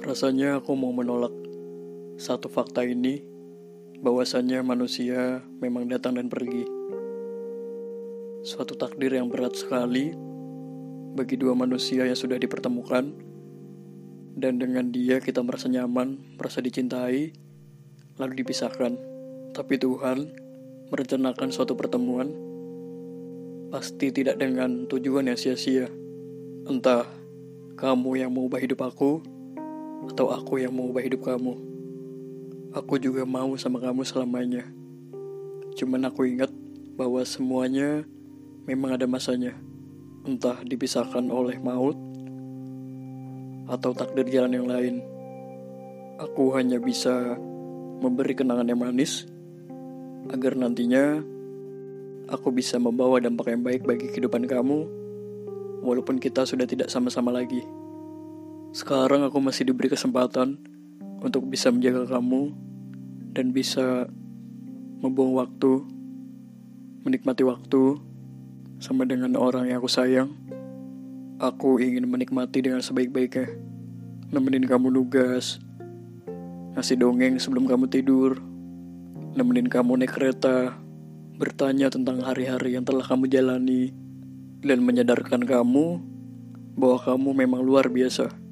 Rasanya aku mau menolak satu fakta ini, bahwasannya manusia memang datang dan pergi. Suatu takdir yang berat sekali bagi dua manusia yang sudah dipertemukan, dan dengan dia kita merasa nyaman, merasa dicintai, lalu dipisahkan. Tapi Tuhan merencanakan suatu pertemuan, pasti tidak dengan tujuan yang sia-sia. Entah kamu yang mau ubah hidup aku, atau aku yang mau ubah hidup kamu. Aku juga mau sama kamu selamanya. Cuman aku ingat bahwa semuanya memang ada masanya. Entah dipisahkan oleh maut atau takdir jalan yang lain. Aku hanya bisa memberi kenangan yang manis agar nantinya aku bisa membawa dampak yang baik bagi kehidupan kamu walaupun kita sudah tidak sama-sama lagi. Sekarang aku masih diberi kesempatan untuk bisa menjaga kamu dan bisa membuang waktu, menikmati waktu sama dengan orang yang aku sayang. Aku ingin menikmati dengan sebaik-baiknya. Nemenin kamu nugas, ngasih dongeng sebelum kamu tidur, nemenin kamu naik kereta, bertanya tentang hari-hari yang telah kamu jalani, dan menyadarkan kamu bahwa kamu memang luar biasa.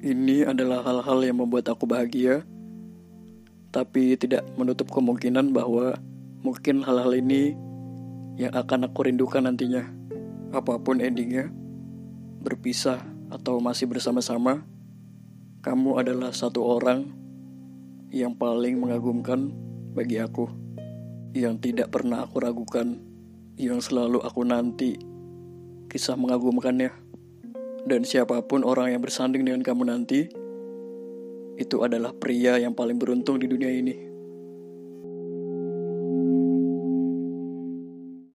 Ini adalah hal-hal yang membuat aku bahagia, tapi tidak menutup kemungkinan bahwa mungkin hal-hal ini yang akan aku rindukan nantinya. Apa pun endingnya, berpisah atau masih bersama-sama, kamu adalah satu orang yang paling mengagumkan bagi aku, yang tidak pernah aku ragukan, yang selalu aku nanti kisah mengagumkannya. Dan siapa pun orang yang bersanding dengan kamu nanti, itu adalah pria yang paling beruntung di dunia ini.